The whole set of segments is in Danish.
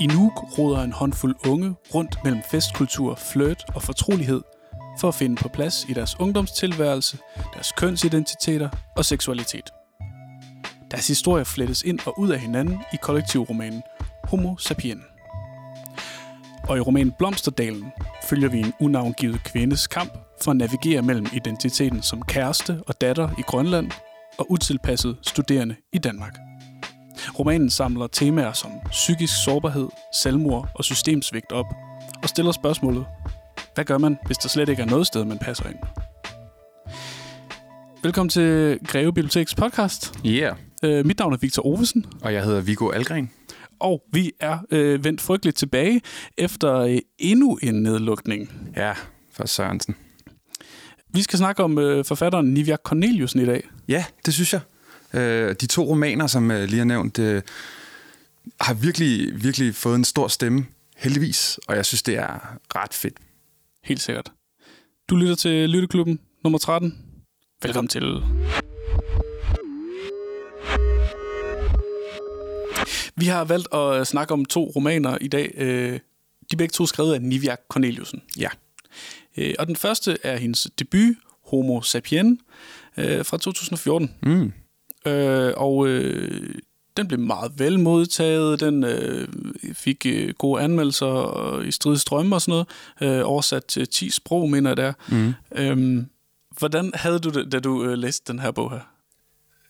I Nuuk roder en håndfuld unge rundt mellem festkultur, flirt og fortrolighed for at finde på plads i deres ungdomstilværelse, deres kønsidentiteter og seksualitet. Deres historier flettes ind og ud af hinanden i kollektivromanen Homo sapien. Og i romanen Blomsterdalen følger vi en unavngivet kvindes kamp for at navigere mellem identiteten som kæreste og datter i Grønland og utilpasset studerende i Danmark. Romanen samler temaer som psykisk sårbarhed, selvmord og systemsvigt op, og stiller spørgsmålet, hvad gør man, hvis der slet ikke er noget sted, man passer ind? Velkommen til Greve Biblioteks podcast. Yeah, Uh, mit navn er Victor Ovesen, og jeg hedder Viggo Algren. og vi er uh, vendt frygteligt tilbage efter uh, endnu en nedlukning. Ja, for Sørensen. Vi skal snakke om uh, forfatteren Nivia Corneliusen i dag. Ja, det synes jeg. Øh, de to romaner, som jeg lige har nævnt, øh, har virkelig, virkelig fået en stor stemme, heldigvis, og jeg synes, det er ret fedt. Helt sikkert. Du lytter til Lytteklubben nummer 13. Velkommen til. Vi har valgt at snakke om to romaner i dag. Øh, De er begge to skrevet af Nivia Corneliusen. Ja, Øh, Og den første er hendes debut, Homo sapien, øh, fra 2014. mm. Øh, og øh, den blev meget vel modtaget. Den øh, fik øh, gode anmeldelser i strids strømme og sådan noget. Øh, oversat til 10 sprog, mener jeg der. Mm. Øhm, hvordan havde du det, da du øh, læste den her bog her?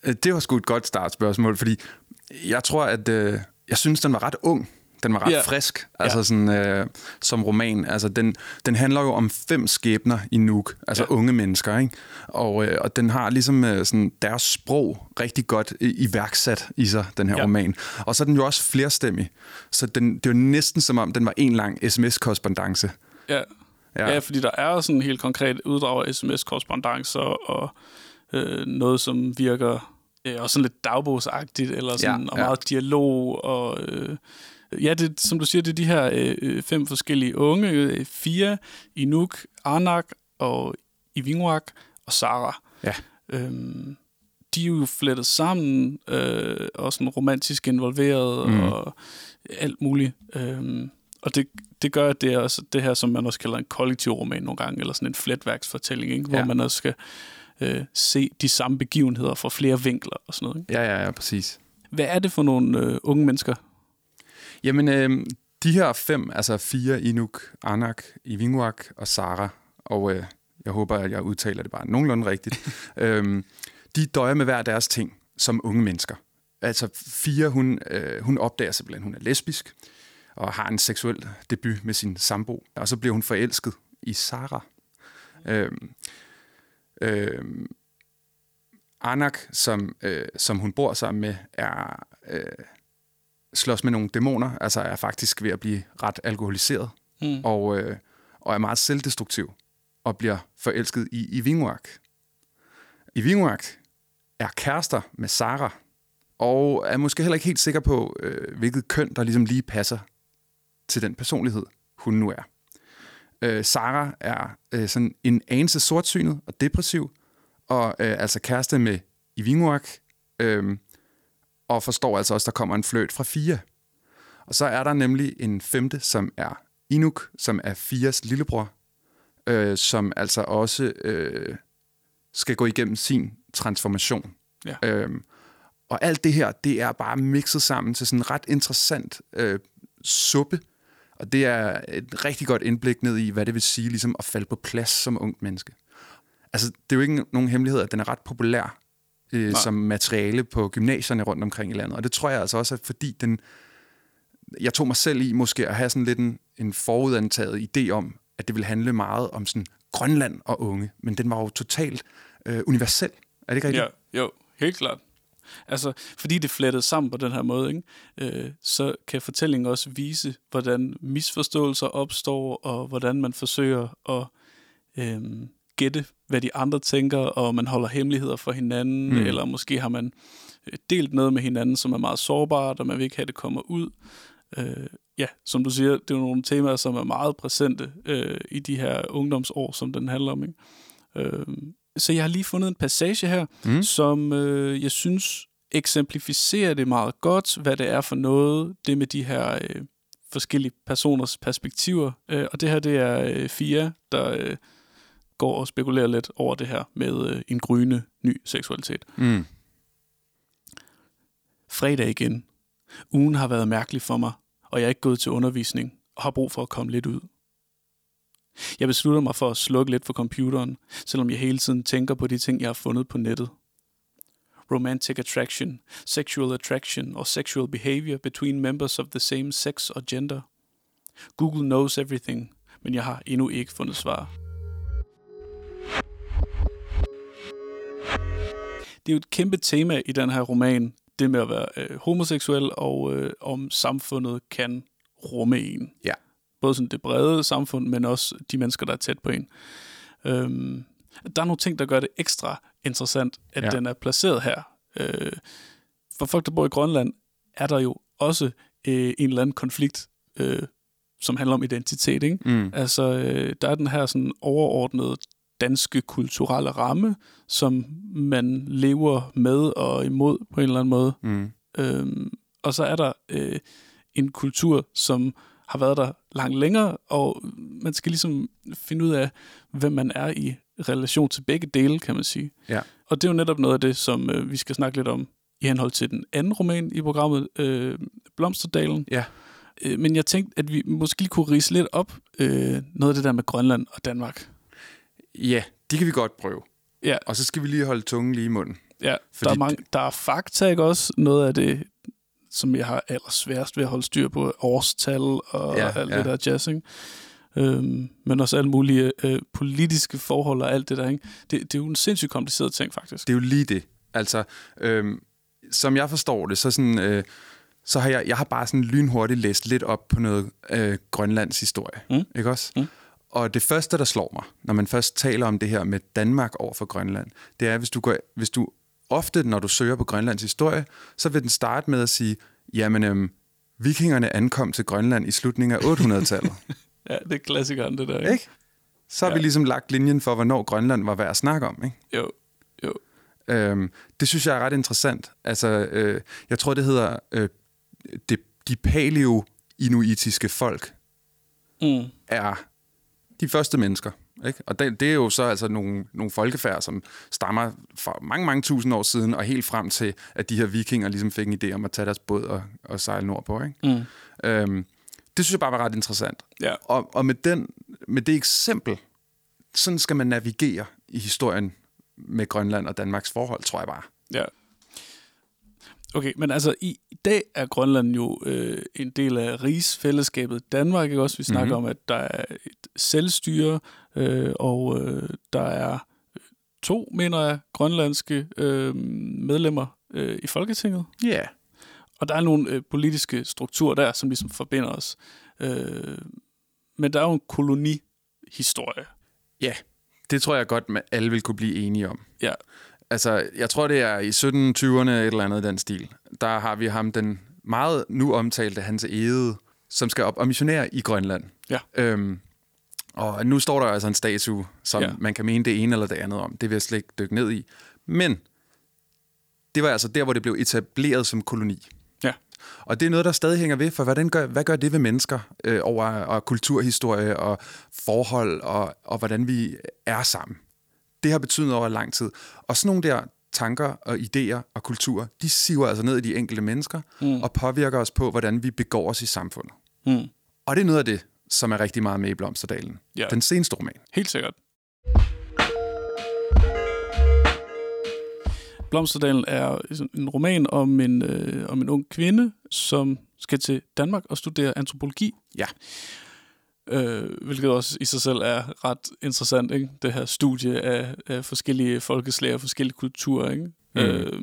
Øh, det var sgu et godt startspørgsmål, fordi jeg tror, at øh, jeg synes, den var ret ung. Den var ret yeah. frisk, altså Ja. sådan, øh, som roman. Altså, den, den handler jo om fem skæbner i Nuuk, altså ja. unge mennesker, ikke? Og, øh, og den har ligesom øh, sådan deres sprog rigtig godt iværksat i sig, den her ja. roman. Og så er den jo også flerstemmig, så den, det er jo næsten som om, den var en lang sms-korrespondence. Ja. Ja. Ja. ja, fordi der er sådan helt konkret uddrag af sms-korrespondancer og øh, noget, som virker øh, også sådan lidt dagbogsagtigt, eller sådan, Ja, og ja. meget dialog. Og, øh, ja, det, som du siger, det er de her øh, øh, fem forskellige unge, øh, Fia, Inuk, Anak og Ivinguak og Sara. Ja. Øhm, de er jo flettet sammen, øh, og sådan romantisk involveret. Mm. og alt muligt. Øhm, og det, det gør, at det er også det her, som man også kalder en kollektiv roman nogle gange, eller sådan en fletværksfortælling, ikke? hvor Ja. man også skal øh, se de samme begivenheder fra flere vinkler og sådan noget. Ikke? Ja, ja, ja, præcis. Hvad er det for nogle øh, unge mennesker? Jamen, øh, de her fem, altså fire, Inuk, Anak, Ivinguak og Sara, og øh, jeg håber, at jeg udtaler det bare nogenlunde rigtigt, øhm, de døjer med hver deres ting som unge mennesker. Altså fire, hun, øh, hun opdager simpelthen, at hun er lesbisk, og har en seksuel debut med sin sambo, og så bliver hun forelsket i Sara. Øhm, øhm, Anak, som, øh, som hun bor sammen med, er... Øh, slås med nogle dæmoner, altså er faktisk ved at blive ret alkoholiseret, Mm. og, øh, og er meget selvdestruktiv, og bliver forelsket i Ivinguak. Ivinguak er kærester med Sara, og er måske heller ikke helt sikker på, øh, hvilket køn, der ligesom lige passer til den personlighed, hun nu er. Øh, Sara er øh, sådan en anelse sortsynet og depressiv, og øh, altså kæreste med Ivinguak, øh, og forstår altså også, at der kommer en fløjt fra Fia. Og så er der nemlig en femte, som er Inuk, som er Fias lillebror, øh, som altså også øh, skal gå igennem sin transformation. Ja. Øhm, og alt det her, det er bare mixet sammen til sådan en ret interessant øh, suppe, og det er et rigtig godt indblik ned i, hvad det vil sige ligesom at falde på plads som ungt menneske. Altså, det er jo ikke nogen hemmelighed, at den er ret populær øh, Nej. som materiale på gymnasierne rundt omkring i landet. Og det tror jeg altså også, at fordi den... Jeg tog mig selv i måske at have sådan lidt en, en forudantaget idé om, at det ville handle meget om sådan Grønland og unge, men den var jo totalt øh, universel. Er det ikke rigtigt? Ja, jo, helt klart. Altså, fordi det flettede sammen på den her måde, ikke? Øh, så kan fortællingen også vise, hvordan misforståelser opstår, og hvordan man forsøger at øh, gætte, hvad de andre tænker, og man holder hemmeligheder for hinanden, mm. Eller måske har man øh, delt noget med hinanden, som er meget sårbart, og man vil ikke have, at det kommer ud. Øh, ja, som du siger, det er jo nogle temaer, som er meget præsente øh, i de her ungdomsår, som den handler om. Ikke? Øh, så jeg har lige fundet en passage her, Mm. som øh, jeg synes eksemplificerer det meget godt, hvad det er for noget, det med de her øh, forskellige personers perspektiver. Øh, og det her, det er øh, Fia, der øh, går og spekulerer lidt over det her med øh, en gryende ny seksualitet. Mm. Fredag igen. Ugen har været mærkelig for mig, og jeg er ikke gået til undervisning og har brug for at komme lidt ud. Jeg beslutter mig for at slukke lidt for computeren, selvom jeg hele tiden tænker på de ting, jeg har fundet på nettet. Romantic attraction, sexual attraction or sexual behavior between members of the same sex or gender. Google knows everything, men jeg har endnu ikke fundet svar. Det er jo et kæmpe tema i den her roman, det med at være øh, homoseksuel, og øh, om samfundet kan rumme en. Ja. Både sådan det brede samfund, men også de mennesker, der er tæt på en. Øhm, der er nogle ting, der gør det ekstra interessant, at Ja. den er placeret her. Øh, for folk, der bor i Grønland, er der jo også øh, en eller anden konflikt, øh, som handler om identitet. Ikke? Mm. Altså, øh, der er den her sådan overordnede danske kulturelle ramme, som man lever med og imod på en eller anden måde. Mm. Øhm, og så er der øh, en kultur, som har været der langt længere, og man skal ligesom finde ud af, hvem man er i relation til begge dele, kan man sige. Ja. Og det er jo netop noget af det, som øh, vi skal snakke lidt om i henhold til den anden roman i programmet, øh, Blomsterdalen. Ja. Øh, men jeg tænkte, at vi måske lige kunne rise lidt op øh, noget af det der med Grønland og Danmark. Ja, det kan vi godt prøve. Ja. Og så skal vi lige holde tungen lige i munden. Ja, Fordi der er, mange, der er fakta, ikke også? Noget af det, som jeg har allersværest ved at holde styr på, årstal og ja, alt ja. det der jazz, ikke? Øhm, men også alle mulige øh, politiske forhold og alt det der. Ikke? Det, det er jo en sindssygt kompliceret ting, faktisk. Det er jo lige det. Altså, øhm, som jeg forstår det, så sådan... Øh, så har jeg, jeg har bare sådan lynhurtigt læst lidt op på noget øh, Grønlands historie. Mm. Ikke også? Mm. Og det første, der slår mig, når man først taler om det her med Danmark over for Grønland, det er, hvis du, går, hvis du ofte, når du søger på Grønlands historie, så vil den starte med at sige, jamen, øhm, vikingerne ankom til Grønland i slutningen af 800-tallet. Ja, det er klassikeren, det der. Ikke? ikke? Så har ja. vi ligesom lagt linjen for, hvornår Grønland var værd at snakke om. Ikke? Jo, jo. Øhm, det synes jeg er ret interessant. Altså, øh, jeg tror, det hedder øh, det, de paleo-inuitiske folk Mm. er de første mennesker. Ikke? Og det, det er jo så altså nogle, nogle folkefærd, som stammer fra mange, mange tusind år siden, og helt frem til, at de her vikinger ligesom fik en idé om at tage deres båd og, og sejle nordpå. Ikke? Mm. Øhm, det synes jeg bare var ret interessant. Ja. Og, og med, den, med det eksempel, sådan skal man navigere i historien med Grønland og Danmarks forhold, tror jeg bare. Ja. Okay, men altså i, i dag er Grønland jo øh, en del af rigsfællesskabet Danmark, ikke også? Vi snakker Mhm. mm-hmm. om, at der er et selvstyre, øh, og øh, der er to, mener jeg, grønlandske øh, medlemmer øh, i Folketinget. Ja. Yeah. Og der er nogle øh, politiske strukturer der, som ligesom forbinder os. Øh, men der er jo en kolonihistorie. Ja, det tror jeg godt, at alle vil kunne blive enige om. Ja. Altså, jeg tror, det er i 1720'erne et eller andet den stil. Der har vi ham, den meget nu omtalte Hans Ede, som skal op og missionere i Grønland. Ja. Øhm, og nu står der altså en statue, som ja. Ja. man kan mene det ene eller det andet om. Det vil jeg slet ikke dykke ned i. Men det var altså der, hvor det blev etableret som koloni. Ja. Og det er noget, der stadig hænger ved, for hvordan gør, hvad gør det ved mennesker øh, over og kulturhistorie og forhold og, og hvordan vi er sammen? Det har betydet over lang tid. Og sådan nogle der tanker og idéer og kultur, de siver altså ned i de enkelte mennesker mm. og påvirker os på, hvordan vi begår os i samfundet. Mm. Og det er noget af det, som er rigtig meget med i Blomsterdalen. Ja. Den seneste roman. Helt sikkert. Blomsterdalen er en roman om en, øh, om en ung kvinde, som skal til Danmark og studere antropologi. Ja. Øh, hvilket også i sig selv er ret interessant, ikke? Det her studie af, af forskellige folkeslag og forskellige kulturer, ikke? Mm. Øh,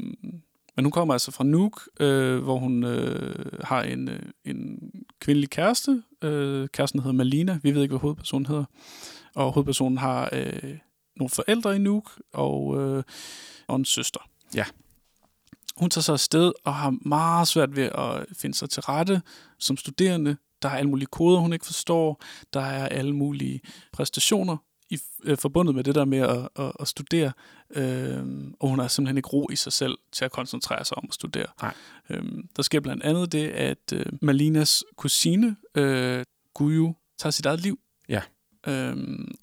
men hun kommer altså fra Nuuk, øh, hvor hun øh, har en, øh, en kvindelig kæreste. Øh, kæresten hedder Malina. Vi ved ikke, hvad hovedpersonen hedder. Og hovedpersonen har øh, nogle forældre i Nuuk og, øh, og en søster. Ja. Hun tager så afsted og har meget svært ved at finde sig til rette som studerende. Der er alle mulige koder, hun ikke forstår. Der er alle mulige præstationer i, øh, forbundet med det der med at, at, at studere, øh, og hun har simpelthen ikke ro i sig selv til at koncentrere sig om at studere. Nej. Øh, der sker blandt andet det, at øh, Malinas kusine, øh, Guyu, tager sit eget liv. Ja. Øh,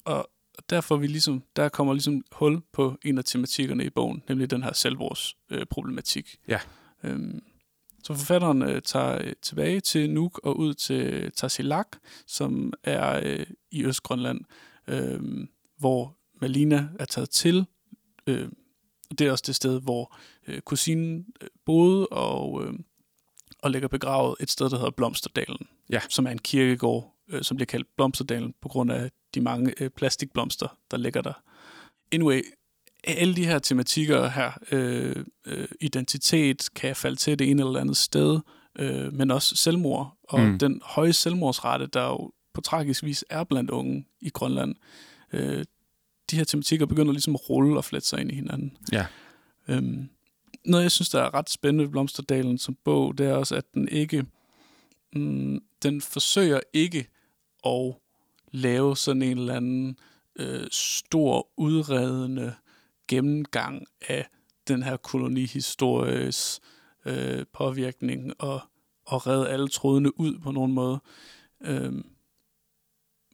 og derfor vi ligesom, der kommer ligesom hul på en af tematikkerne i bogen, nemlig den her selvvårdsproblematik. Øh, problematik. Ja. Øhm, så forfatteren øh, tager øh, tilbage til Nuuk og ud til Tarsilak, som er øh, i Østgrønland, øh, hvor Malina er taget til. Øh, det er også det sted, hvor øh, kusinen øh, boede og, øh, og ligger begravet et sted, der hedder Blomsterdalen, Ja. som er en kirkegård, øh, som bliver kaldt Blomsterdalen på grund af de mange øh, plastikblomster, der ligger der. Anyway, alle de her tematikker her, øh, øh, identitet, kan jeg falde til det ene eller andet sted, øh, men også selvmord, og mm. den høje selvmordsrate, der jo på tragisk vis er blandt unge i Grønland. Øh, de her tematikker begynder ligesom at rulle og flette sig ind i hinanden. Ja. Øhm, noget, jeg synes, der er ret spændende ved Blomsterdalen som bog, det er også, at den ikke, mm, den forsøger ikke at lave sådan en eller anden øh, stor, udredende gennemgang af den her kolonihistories øh, påvirkning og, og redde alle trådene ud på nogen måde. Øhm,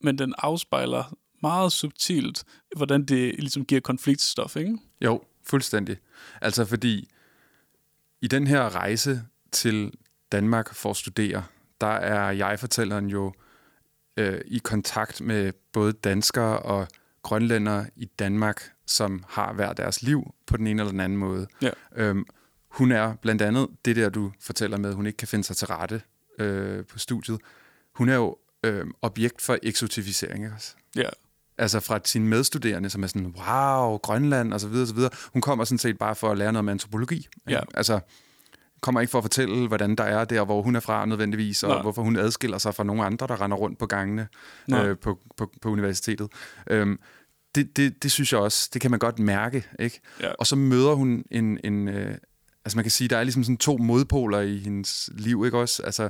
men den afspejler meget subtilt, hvordan det ligesom giver konfliktstof, ikke? Jo, fuldstændig. Altså fordi i den her rejse til Danmark for at studere, der er jeg-fortælleren jo øh, i kontakt med både danskere og grønlændere i Danmark, som har hver deres liv på den ene eller den anden måde. Ja. Øhm, hun er blandt andet det der, du fortæller med, hun ikke kan finde sig til rette øh, på studiet. Hun er jo øh, objekt for eksotificering, ikke også? Ja. altså fra sine medstuderende, som er sådan, wow, Grønland og så videre, og så videre. Hun kommer sådan set bare for at lære noget om antropologi. ikke? Ja. Altså, kommer ikke for at fortælle, hvordan der er der, hvor hun er fra nødvendigvis, og Nej. hvorfor hun adskiller sig fra nogle andre, der render rundt på gangene Nej. øh, på, på, på universitetet. Øhm, det, det, det synes jeg også, det kan man godt mærke, ikke? Ja. Og så møder hun en, en øh, altså man kan sige, der er ligesom sådan to modpoler i hendes liv, ikke også? Altså,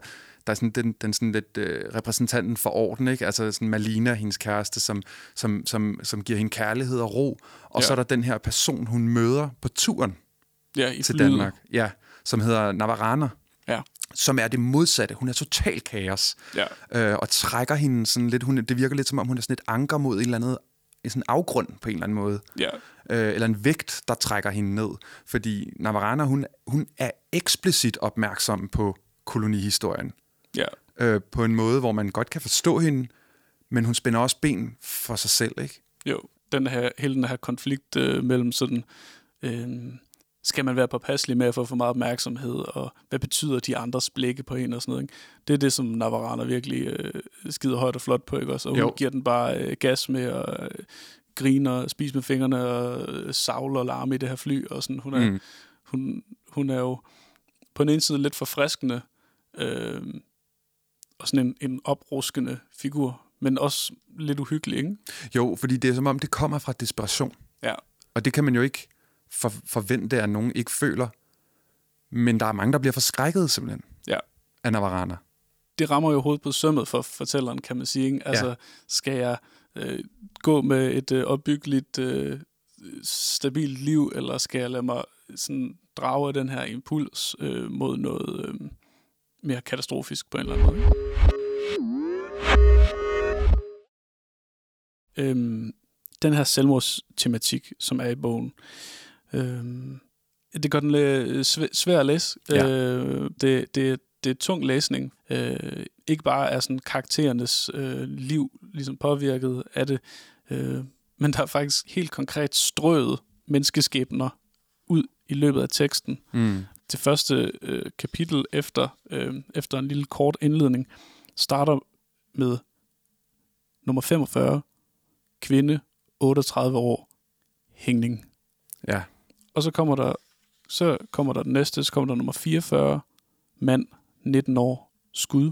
der er sådan den, den sådan lidt øh, repræsentanten for orden, ikke? Altså sådan Malina, hendes kæreste, som, som, som, som giver hende kærlighed og ro. Og Ja. så er der den her person, hun møder på turen Ja, i til flyet. Danmark, ja, som hedder Navarana, Ja. som er det modsatte. Hun er total kaos, Ja. øh, og trækker hende sådan lidt, hun, det virker lidt som om, hun er sådan et anker mod en eller anden en sådan afgrund på en eller anden måde. Ja. Øh, eller en vægt, der trækker hende ned. Fordi Navarana, hun, hun er eksplicit opmærksom på kolonihistorien. Ja. Øh, på en måde, hvor man godt kan forstå hende, men hun spænder også ben for sig selv, ikke? Jo, den her, hele den her konflikt øh, mellem sådan, øh, skal man være påpasselig med at få for meget opmærksomhed, og hvad betyder de andres blikke på en og sådan noget, ikke? Det er det, som Navarana virkelig øh, skider højt og flot på, ikke også? Og hun Jo. giver den bare øh, gas med at øh, grine og spise med fingrene og øh, savle og larme i det her fly, og sådan, hun er, Mm. hun, hun er jo på den ene side lidt forfriskende, øh, og sådan en, en opruskende figur, men også lidt uhyggelig, ikke? Jo, fordi det er som om, det kommer fra desperation. Ja. Og det kan man jo ikke for, forvente, at nogen ikke føler. Men der er mange, der bliver forskrækket simpelthen Ja. af Navarana. det rammer jo hovedet på sømmet for fortælleren, kan man sige. Ikke? Altså, Ja. skal jeg øh, gå med et øh, opbyggeligt, øh, stabilt liv, eller skal jeg lade mig sådan drage af den her impuls øh, mod noget øh, mere katastrofisk på en eller anden måde? Øhm, den her selvmordstematik, som er i bogen, øhm, det gør den lidt svæ- svær at læse. Ja. Øh, det, det, det er tung læsning. Øh, ikke bare er sådan karakterernes øh, liv ligesom påvirket af det, øh, men der er faktisk helt konkret strøget menneskeskæbner ud i løbet af teksten. Mm. Det første øh, kapitel efter, øh, efter en lille kort indledning starter med nummer 45, kvinde, 38 år, hængning. Ja. Og så kommer der så kommer der den næste, så kommer der nummer 44, mand, 19 år, skud.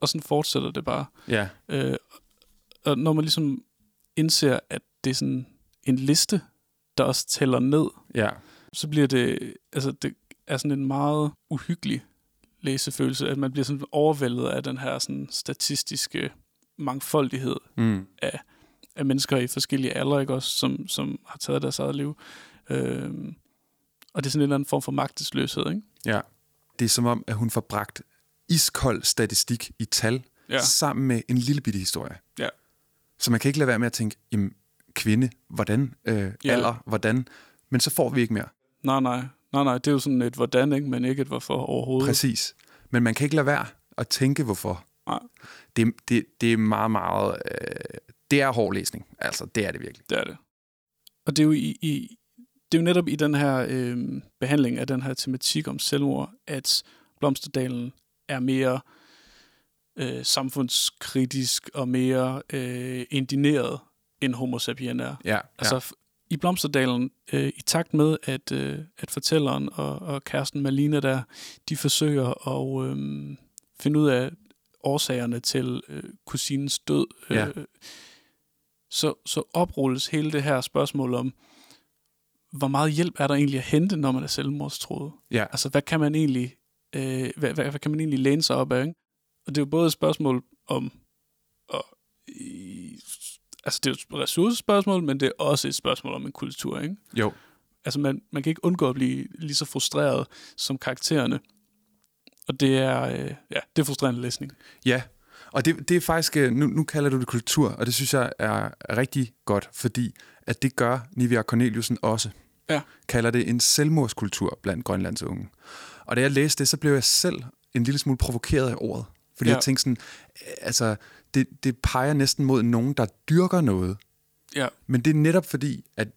Og sådan fortsætter det bare. Ja. Øh, og når man ligesom indser, at det er sådan en liste, der også tæller ned, Ja. så bliver det, altså det er sådan en meget uhyggelig læsefølelse, at man bliver sådan overvældet af den her sådan statistiske mangfoldighed Mm. af mennesker i forskellige aldre, ikke også, som, som har taget deres eget liv. Øh, og det er sådan en eller anden form for magtesløshed, ikke? Ja. Det er som om, at hun får bragt iskold statistik i tal Ja. sammen med en lille bitte historie. Ja. Så man kan ikke lade være med at tænke, jamen, kvinde, hvordan, øh, Ja. alder, hvordan, men så får vi ikke mere. Nej, nej. Nej, nej, det er jo sådan et hvordan, ikke? men ikke et hvorfor overhovedet. Præcis. Men man kan ikke lade være at tænke, hvorfor. Nej. Det, det, det er meget, meget... Øh, det er hård læsning. Altså, det er det virkelig. Det er det. Og det er jo, i, i, det er jo netop i den her øh, behandling af den her tematik om selvmord, at Blomsterdalen er mere øh, samfundskritisk og mere øh, indineret, end Homo sapien er. Ja, Altså f- i Blomsterdalen, øh, i takt med, at, øh, at fortælleren og, og kæresten Malina der, de forsøger at øh, finde ud af årsagerne til øh, kusinens død, øh, Ja. så, så oprulles hele det her spørgsmål om, hvor meget hjælp er der egentlig at hente, når man er selvmordstroet? ja. Altså, hvad kan man egentlig, øh, hvad, hvad, hvad kan man egentlig læne sig op af? Ikke? Og det er jo både et spørgsmål om, og, i, altså det er jo et ressourcespørgsmål, men det er også et spørgsmål om en kultur, ikke? Jo. Altså, man, man kan ikke undgå at blive lige så frustreret som karaktererne. Og det er, øh, ja, det er frustrerende læsning. Ja, og det, det er faktisk, øh, nu, nu kalder du det kultur, og det synes jeg er rigtig godt, fordi at det gør Nivea Corneliusen også. Ja. Kalder det en selvmordskultur blandt Grønlands unge. Og da jeg læste det, så blev jeg selv en lille smule provokeret af ordet. Fordi Ja. jeg tænkte sådan, altså, det, det peger næsten mod nogen, der dyrker noget. Ja, Men det er netop fordi, at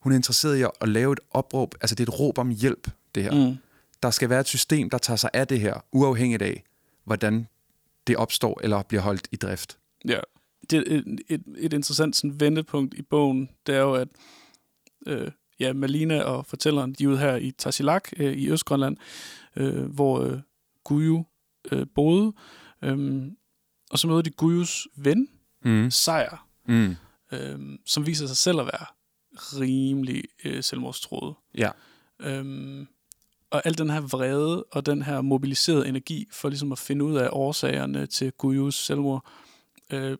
hun er interesseret i at lave et opråb, altså det er et råb om hjælp, det her. mm. Der skal være et system, der tager sig af det her, uafhængigt af, hvordan det opstår eller bliver holdt i drift. Ja. Det er et, et, et interessant sådan, vendepunkt i bogen, det er jo, at øh, ja, Malina og fortælleren, de er ude her i Tarsilak øh, i Østgrønland, øh, hvor øh, Guyu øh, boede. Øhm, og så møder de Guyus ven, Mm. Sejr, Mm. øh, som viser sig selv at være rimelig øh, selvmordstroet. Ja. Øhm, og al den her vrede og den her mobiliserede energi for ligesom at finde ud af årsagerne til Guyus selvmord, øh,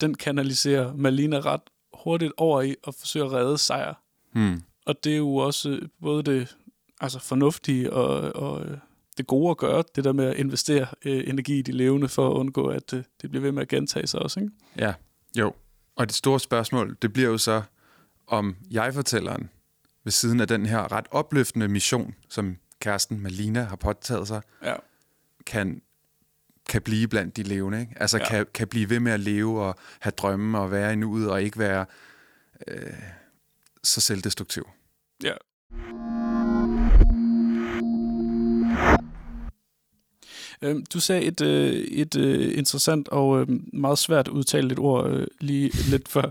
den kanaliserer Malina ret hurtigt over i at forsøge at redde sejr. Mm. Og det er jo også både det altså fornuftige og, og øh, det gode at gøre, det der med at investere øh, energi i de levende for at undgå, at øh, det bliver ved med at gentage sig også. Ikke? Ja, jo. Og det store spørgsmål, det bliver jo så, om jeg-fortælleren ved siden af den her ret opløftende mission, som kæresten Malina har påtaget sig, Ja. kan, kan blive blandt de levende. Ikke? Altså ja. kan, kan blive ved med at leve og have drømme og være i nuet og ikke være øh, så selvdestruktiv. Ja. Øhm, Du sagde et, øh, et øh, interessant og øh, meget svært udtalt et ord øh, lige lidt før.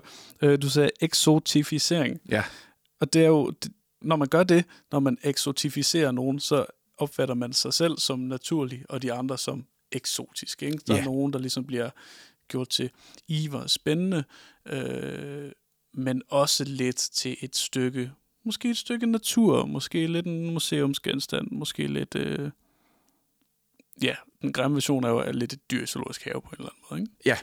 Du sagde eksotificering. Ja. Og det er jo, når man gør det, når man eksotificerer nogen, så opfatter man sig selv som naturlig, og de andre som eksotisk. Ikke? Der er Ja. nogen, der ligesom bliver gjort til iver og spændende, øh, men også lidt til et stykke, måske et stykke natur, måske lidt en museumsgenstand, måske lidt, øh, ja, den grimme version er jo er lidt et dyr zoologisk have på en eller anden måde. Ikke? Ja.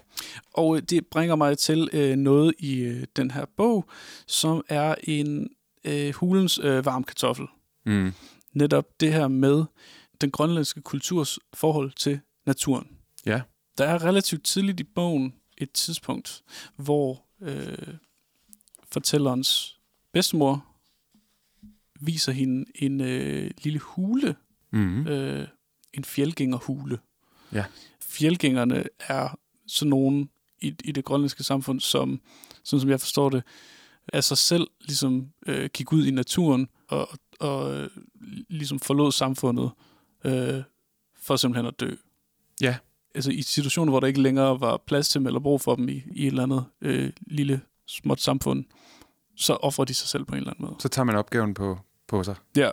Og øh, det bringer mig til øh, noget i øh, den her bog, som er en øh, hulens øh, varm kartoffel. Mm. Netop det her med den grønlandske kulturs forhold til naturen. Ja. Der er relativt tidligt i bogen et tidspunkt, hvor øh, fortællerens bedstemor viser hende en øh, lille hule, Mm. øh, en fjeldgængerhule. Ja. Fjeldgængerne er sådan nogen i, i det grønlandske samfund, som, sådan som jeg forstår det, af sig selv ligesom øh, gik ud i naturen og, og øh, ligesom forlod samfundet øh, for simpelthen at dø. Ja. Altså i situationer, hvor der ikke længere var plads til dem eller brug for dem i, i et eller andet øh, lille småt samfund, så offrer de sig selv på en eller anden måde. Så tager man opgaven på, på sig. Ja.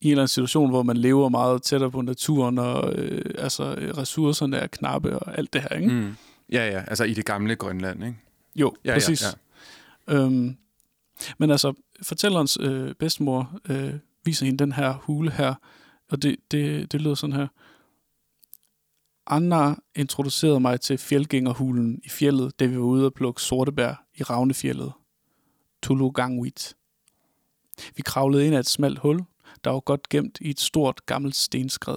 I en eller anden situation, hvor man lever meget tættere på naturen, og øh, altså, ressourcerne er knappe og alt det her, ikke? Mm. Ja, ja, altså i det gamle Grønland, ikke? Jo, Ja, præcis. Ja, ja. Øhm, men altså, fortællerens øh, bedstemor øh, viser hende den her hule her, og det, det, det lyder sådan her. Anna introducerede mig til fjeldgængerhulen i fjellet, da vi var ude at plukke sortebær i Ravnefjellet. Tulugangwit. Vi kravlede ind ad et smalt hul, der var godt gemt i et stort gammelt stenskred.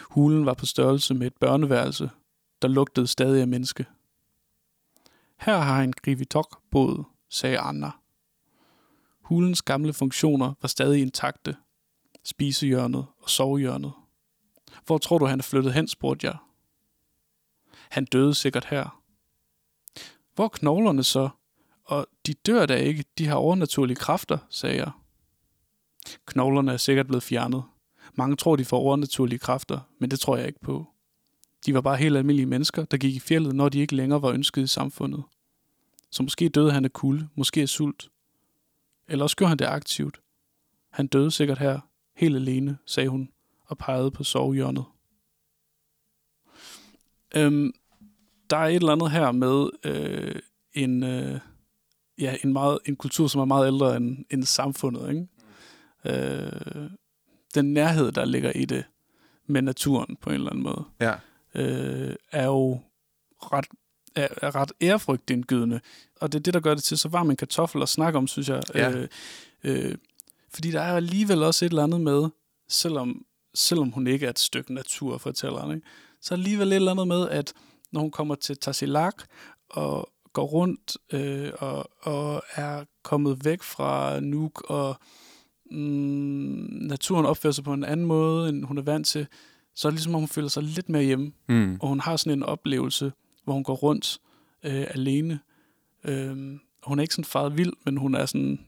Hulen var på størrelse med et børneværelse, der lugtede stadig af menneske. Her har en grivitok boet, sagde Anna. Hulens gamle funktioner var stadig intakte. Spisehjørnet og sovehjørnet. Hvor tror du, han er flyttet hen, spurgte jeg. Han døde sikkert her. Hvor er knoglerne så? Og de dør da ikke, de har overnaturlige kræfter, sagde jeg. Knoglerne er sikkert blevet fjernet. Mange tror, de får overnaturlige kræfter, men det tror jeg ikke på. De var bare helt almindelige mennesker, der gik i fjellet, når de ikke længere var ønsket i samfundet. Så måske døde han af kulde, måske af sult. Eller også gjorde han det aktivt. Han døde sikkert her, helt alene, sagde hun og pegede på sovehjørnet. Øhm, der er et eller andet her med øh, en, øh, ja, en, meget, en kultur, som er meget ældre end, end samfundet. Ikke? Øh, den nærhed, der ligger i det med naturen på en eller anden måde, Ja. øh, er jo ret, er, er ret ærefrygtindgydende. Og det er det, der gør det til så varm en kartoffel at snakke om, synes jeg. Ja. Øh, øh, fordi der er alligevel også et eller andet med, selvom, selvom hun ikke er et stykke natur, fortæller ikke? så alligevel eller andet med, at når hun kommer til Tassilak og går rundt øh, og, og er kommet væk fra Nuuk, og mm, naturen opfører sig på en anden måde, end hun er vant til, så er det ligesom, om hun føler sig lidt mere hjemme. Mm. Og hun har sådan en oplevelse, hvor hun går rundt øh, alene. Øh, hun er ikke sådan faret vild, men hun er sådan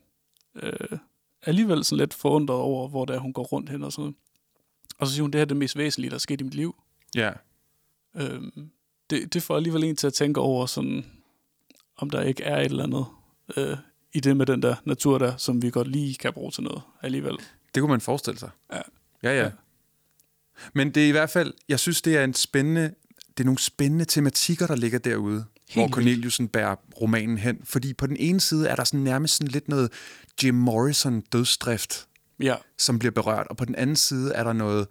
øh, alligevel sådan lidt forundret over, hvor det er, hun går rundt hen og sådan noget. Og så siger hun, det her er det mest væsentlige, der er sket i mit liv. Ja. Øh, det, det får alligevel en til at tænke over, sådan, om der ikke er et eller andet øh, i det med den der natur der, som vi godt lige kan bruge til noget alligevel. Det kunne man forestille sig. Ja. Ja, ja. Ja. Men det er i hvert fald, jeg synes, det er en spændende, det er nogle spændende tematikker, der ligger derude, Helt hvor. Corneliusen bærer romanen hen. Fordi på den ene side er der sådan nærmest sådan lidt noget Jim Morrison dødsdrift, Ja, som bliver berørt, og på den anden side er der noget,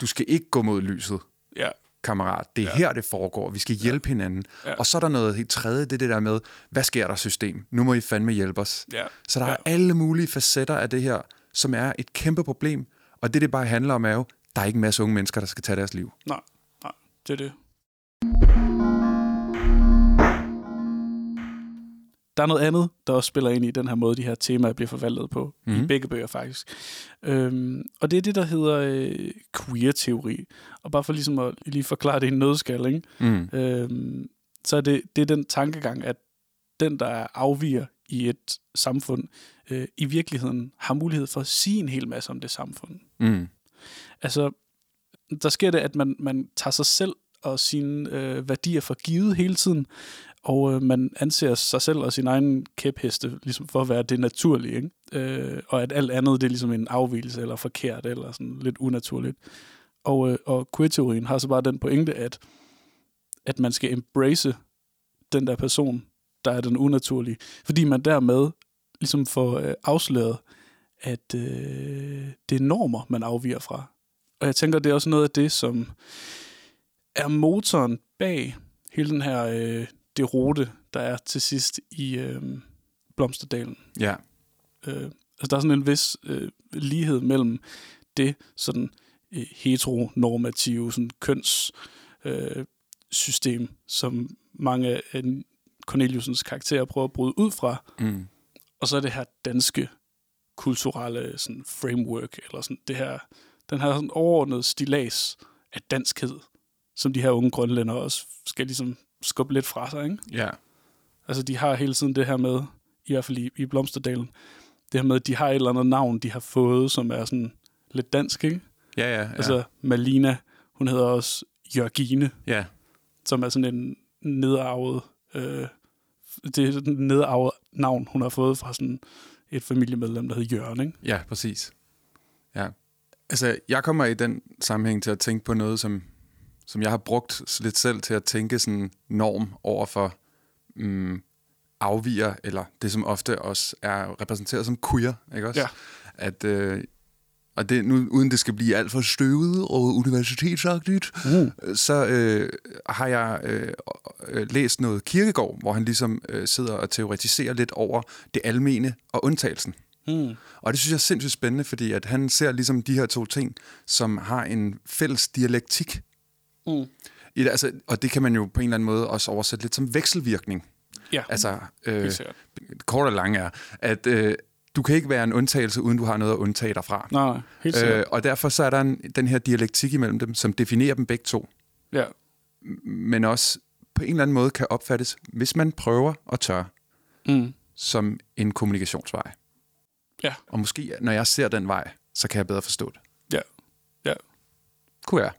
du skal ikke gå mod lyset, ja, kammerat. Det er ja. her, det foregår. Vi skal hjælpe ja. hinanden. Ja. Og så er der noget helt tredje, det er det der med, hvad sker der system? Nu må I fandme hjælpe os. ja. Så der ja. er alle mulige facetter af det her, som er et kæmpe problem. Og det, det bare handler om, er jo, der er ikke en masse unge mennesker, der skal tage deres liv. Nej, nej, det er det. Der er noget andet, der også spiller ind i den her måde, de her temaer bliver forvaltet på. Mm. I Mhm. begge bøger, faktisk. Øhm, og det er det, der hedder øh, queer-teori. Og bare for ligesom at lige forklare det i en nødskal, ikke? Mm. Øhm, så er det, det er den tankegang, at den, der er afviger i et samfund, øh, i virkeligheden har mulighed for at sige en hel masse om det samfund. Mm. Altså, der sker det, at man, man tager sig selv og sine øh, værdier for givet hele tiden, og øh, man anser sig selv og sin egen kæpheste ligesom for at være det naturlige, ikke? Øh, og at alt andet det er ligesom en afvielse eller forkert eller sådan lidt unaturligt. Og, øh, og queer-teorien har så bare den pointe, at, at man skal embrace den der person, der er den unaturlige, fordi man dermed ligesom får øh, afsløret, at øh, det er normer, man afviger fra. Og jeg tænker, det er også noget af det, som er motoren bag hele den her øh, derote, der er til sidst i øh, Blomsterdalen. Ja. Øh, altså, der er sådan en vis øh, lighed mellem det sådan øh, heteronormative sådan køns øh, system, som mange af Corneliusens karakterer prøver at bryde ud fra, Mm. og så er det her danske kulturelle sådan framework, eller sådan det her, den her sådan overordnede stilas af danskhed, som de her unge grønlænder også skal ligesom skubbe lidt fra sig, ikke? Ja. Altså, de har hele tiden det her med, i hvert fald i, i Blomsterdalen, det her med, at de har et eller andet navn, de har fået, som er sådan lidt dansk, ikke? Ja, ja, ja. Altså, Malina, hun hedder også Jørgine, ja. som er sådan en nedarvet, øh, det er sådan en nedarvet navn, hun har fået fra sådan et familiemedlem, der hedder Jørgen, ikke? ja, præcis. Ja. Altså, jeg kommer i den sammenhæng til at tænke på noget, som, som jeg har brugt lidt selv til at tænke sådan norm over for mm, afviger, eller det som ofte også er repræsenteret som queer, ikke også? Ja. At, øh, og det, nu, uden det skal blive alt for støvet og universitetsagtigt, mm. så øh, har jeg øh, øh, læst noget kirkegård, hvor han ligesom øh, sidder og teoretiserer lidt over det almene og undtagelsen. Mm. Og det synes jeg er sindssygt spændende, fordi at han ser ligesom de her to ting, som har en fælles dialektik. Mm. I altså, og det kan man jo på en eller anden måde også oversætte lidt som vekselvirkning. Ja, Altså, øh, kort og lang er, at øh, du kan ikke være en undtagelse, uden du har noget at undtage dig fra. Nej, nej, helt sikkert. Øh, og derfor så er der en, den her dialektik imellem dem, som definerer dem begge to, ja. men også på en eller anden måde kan opfattes, hvis man prøver og tør, Mm. som en kommunikationsvej. Ja. Og måske, når jeg ser den vej, så kan jeg bedre forstå det. Ja. Ja. Kunne jeg?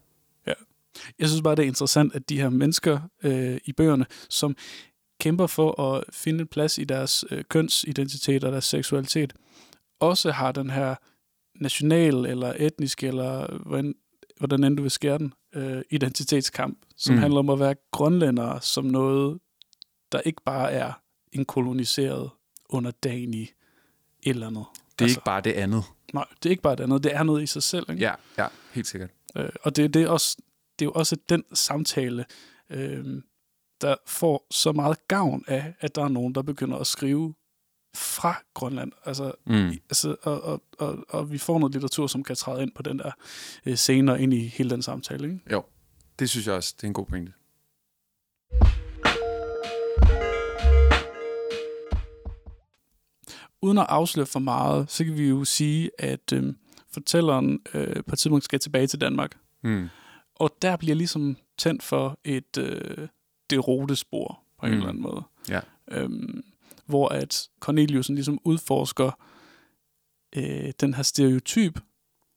Jeg synes bare, det er interessant, at de her mennesker øh, i bøgerne, som kæmper for at finde en plads i deres øh, kønsidentitet og deres seksualitet, også har den her national eller etnisk, eller hvordan, hvordan end du vil skære den, øh, identitetskamp, som mm. handler om at være grønlændere som noget, der ikke bare er en koloniseret underdanig et eller andet. Det er altså, ikke bare det andet. Nej, det er ikke bare det andet, det er noget i sig selv. Ikke? Ja, ja, helt sikkert. Øh, og det, det, er også, det er jo også den samtale, øh, der får så meget gavn af, at der er nogen, der begynder at skrive fra Grønland. Altså, Mm. altså, og, og, og, og vi får noget litteratur, som kan træde ind på den der øh, scene og ind i hele den samtale. Ikke? Jo, det synes jeg også, det er en god pointe. Uden at afsløre for meget, så kan vi jo sige, at øh, fortælleren øh, på et tidspunkt skal tilbage til Danmark. Mm. Og der bliver ligesom tændt for et øh, det rotespor på en Mm. eller anden måde. Ja. Øhm, hvor at Corneliusen ligesom udforsker øh, den her stereotyp,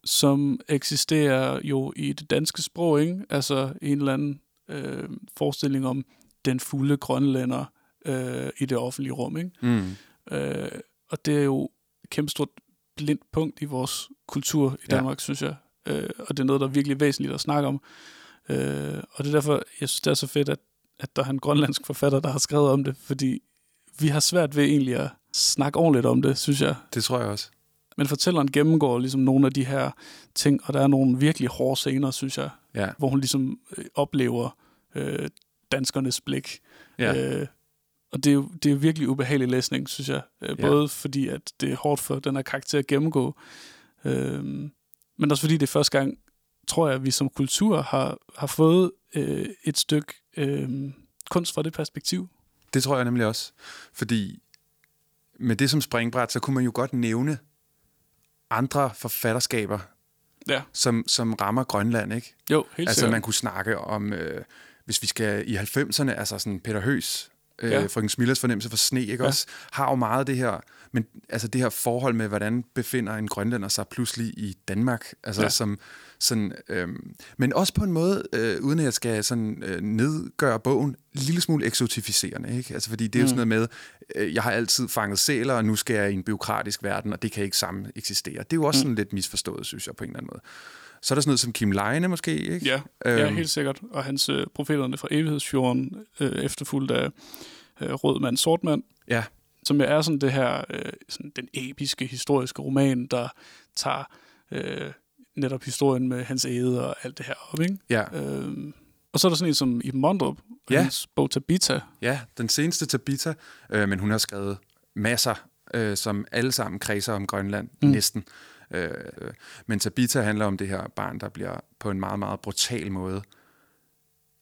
som eksisterer jo i det danske sprog, ikke? Altså en eller anden øh, forestilling om den fulde grønlænder øh, i det offentlige rum, ikke? Mm. Øh, og det er jo et kæmpe stort blindt punkt i vores kultur i. Danmark, ja. synes jeg. Øh, og det er noget, der er virkelig væsentligt at snakke om. Øh, og det er derfor, jeg synes, det er så fedt, at, at der er en grønlandsk forfatter, der har skrevet om det, fordi vi har svært ved egentlig at snakke ordentligt om det, synes jeg. Det tror jeg også. Men fortælleren gennemgår ligesom nogle af de her ting, og der er nogle virkelig hårde scener, synes jeg, Ja, hvor hun ligesom øh, oplever øh, danskernes blik. ja. Øh, og det er, jo, det er virkelig ubehagelig læsning, synes jeg. Øh, Ja. både fordi, at det er hårdt for den her karakter at gennemgå, øh, men også fordi det er første gang, tror jeg, at vi som kultur har, har fået øh, et stykke øh, kunst fra det perspektiv. Det tror jeg nemlig også. Fordi med det som springbræt, så kunne man jo godt nævne andre forfatterskaber, Ja, som, som rammer Grønland, ikke? jo, helt altså sikkert. man kunne snakke om, øh, hvis vi skal i 90'erne, altså sådan Peter Høs, øh, Ja. Frøken Smillers fornemmelse for sne, ikke Ja. også? Har jo meget det her, men altså det her forhold med, hvordan befinder en grønlænder sig pludselig i Danmark, altså Ja. som sådan, øhm, men også på en måde, øh, uden at jeg skal sådan øh, nedgøre bogen, en lille smule eksotificerende, ikke? Altså fordi det er jo Mm. sådan noget med, øh, jeg har altid fanget sæler, og nu skal jeg i en byråkratisk verden, og det kan ikke sammen eksistere. Det er jo også Mm. sådan lidt misforstået, synes jeg, på en eller anden måde. Så er der sådan noget som Kim Leine måske, ikke? Ja, ja, Øhm. helt sikkert. Og hans øh, profeterne fra evighedsfjorden, øh, efterfulgt af øh, Rød mand, Sort mand, Ja, som er sådan det her, øh, sådan den episke historiske roman, der tager øh, netop historien med hans æde og alt det her op, ikke? ja. Øhm, og så er der sådan en som Iben Mondrup, Ja. hans bog Tabita. Ja, den seneste Tabita, øh, men hun har skrevet masser, øh, som alle sammen kredser om Grønland, mm. næsten. Øh, men Tabita handler om det her barn, der bliver på en meget, meget brutal måde.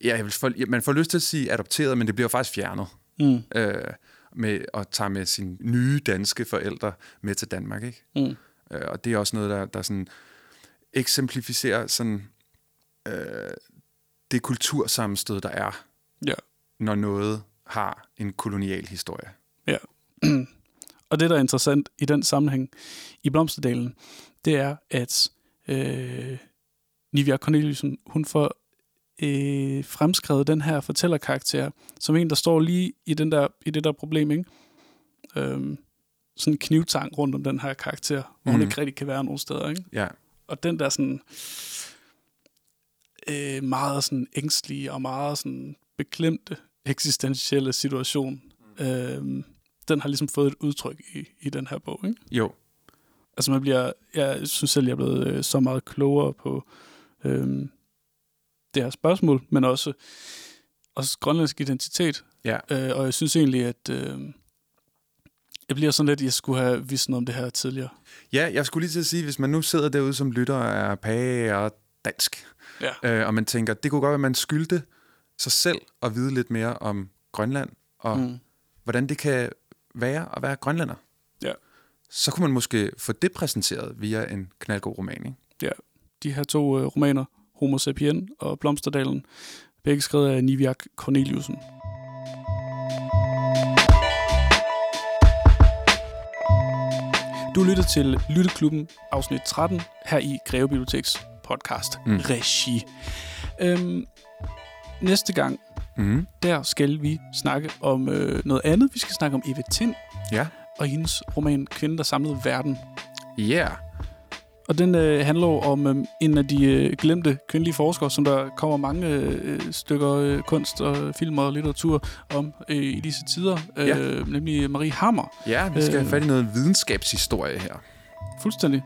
Ja, jeg vil ja, man får lyst til at sige adopteret, men det bliver faktisk fjernet. Mm. Øh, med at tage med sine nye danske forældre med til Danmark, ikke? Mm. Øh, og det er også noget, der, der sådan eksemplificerer sådan, øh, det kultursammenstød, der er, Ja. når noget har en kolonial historie. Og det, der er interessant i den sammenhæng i Blomsterdalen, det er, at øh, Nivia Corneliusen, hun får øh, fremskrevet den her fortællerkarakter, som en, der står lige i, den der, i det der problem, ikke? Øhm, sådan en knivtang rundt om den her karakter, hvor mm. hun Mhm. ikke rigtig kan være nogen steder, ikke? Ja, Og den der sådan øh, meget sådan ængstlige og meget sådan beklemte eksistentielle situation, øh, den har ligesom fået et udtryk i, i den her bog. Ikke? jo. Altså man bliver, jeg synes selv, jeg er blevet øh, så meget klogere på øh, det her spørgsmål, men også, også grønlandsk identitet. Ja. Øh, og jeg synes egentlig, at øh, jeg bliver sådan lidt, jeg skulle have vidst noget om det her tidligere. Ja, jeg skulle lige til at sige, hvis man nu sidder derude som lytter og er page og dansk, Ja. øh, og man tænker, det kunne godt være, at man skyldte sig selv at vide lidt mere om Grønland, og mm. hvordan det kan være at være grønlænder. Ja. Så kunne man måske få det præsenteret via en knaldgod roman, ikke? ja. De her to øh, romaner, Homo sapien og Blomsterdalen, begge skrevet af Niviak Corneliusen. Du lytter til Lytteklubben afsnit 13 her i Greve Biblioteks podcast mm. Regi. Øhm, næste gang, Mm. der skal vi snakke om øh, noget andet. Vi skal snakke om Eva Tind Ja. og hendes roman Kvinden, der samlede verden. Ja. Yeah. Og den øh, handler jo om øh, en af de øh, glemte kvindelige forskere, som der kommer mange øh, stykker øh, kunst og film og litteratur om øh, i disse tider, øh, Ja. nemlig Marie Hammer. Ja, vi skal have Øh. fat i noget videnskabshistorie her. Fuldstændig.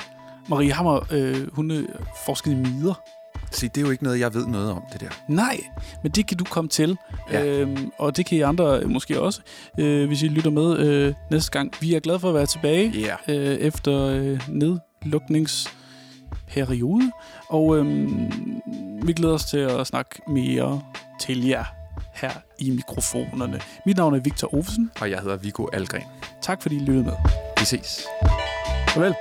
Marie Hammer, øh, hun øh, forskede i midder. Se, det er jo ikke noget, jeg ved noget om, det der. Nej, men det kan du komme til. Ja. Øhm, og det kan I andre øh, måske også, øh, hvis I lytter med øh, næste gang. Vi er glade for at være tilbage Ja. øh, efter øh, nedlukningsperiode. Og øh, vi glæder os til at snakke mere til jer her i mikrofonerne. Mit navn er Victor Ovesen. Og jeg hedder Viggo Algren. Tak fordi I lyttede med. Vi ses. Farvel.